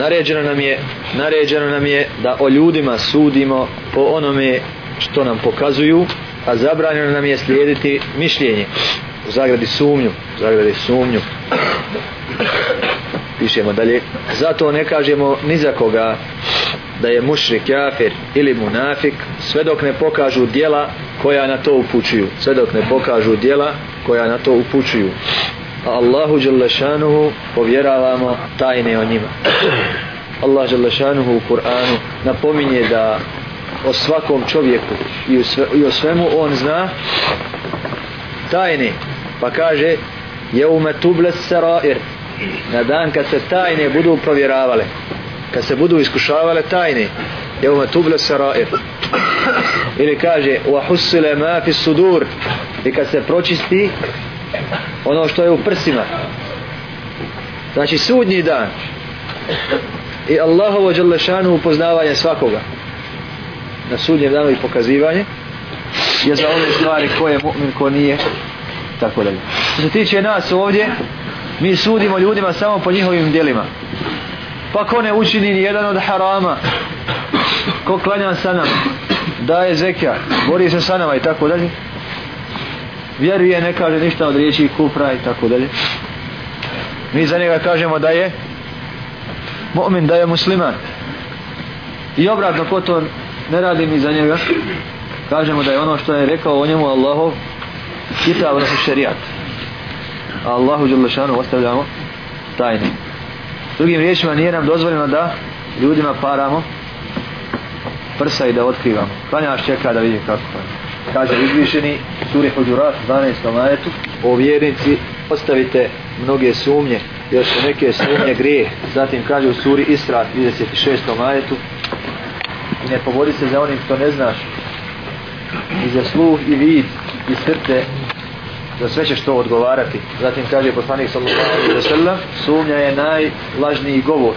naređeno nam je naređeno nam je da o ljudima sudimo po onome što nam pokazuju a zabranjeno nam je slijediti mišljenje. U zagradi sumnju u zagradi sumnju. Pišemo dalje. Zato ne kažemo ni za koga da je mušrik kafir ili munafik sve dok ne pokažu dijela koja na to upućuju. Sve dok ne pokažu dijela koja na to upućuju a Allahu Đalešanuhu povjeravamo tajne o njima. Allah Đalešanuhu u Kur'anu napominje da o svakom čovjeku i, u sve, i o svemu on zna tajne. Pa kaže jeume tubles sarair na dan kad se tajne budu provjeravale kad se budu iskušavale tajne jeume tubles sarair ili kaže wa husile ma fi sudur. I kad se pročisti ono što je u prsima. Znači sudnji dan. I Allahovo Đalešanu upoznavanje svakoga. Na sudnjem danu i pokazivanje. Je za one stvari ko je mu'min, ko nije. Tako dalje. Što se tiče nas ovdje mi sudimo ljudima samo po njihovim djelima. Pa ko ne učini ni jedan od harama ko klanja sa nama daje zekija bori se sa nama i tako dalje vjeruje ne kaže ništa od riječi kufra i tako dalje. Mi za njega kažemo da je mu'min da je musliman. I obratno ko to ne radi mi za njega kažemo da je ono što je rekao o njemu Allahov kitab odnosno šerijat. A Allahu Đelešanu ostavljamo tajne. Drugim riječima nije nam dozvoljeno da ljudima paramo prsa i da otkrivamo. Klanjaš čeka da vidi kako. Kaže izvišeni suri Huđurat 12. majetu o vjernici ostavite mnoge sumnje jer su neke sumnje grije zatim kaže u suri Isra 36. majetu i ne povodi se za onim što ne znaš i za sluh i vid i srce za sve ćeš to odgovarati zatim kaže poslanik sallallahu alaihi wa sallam sumnja je najlažniji govor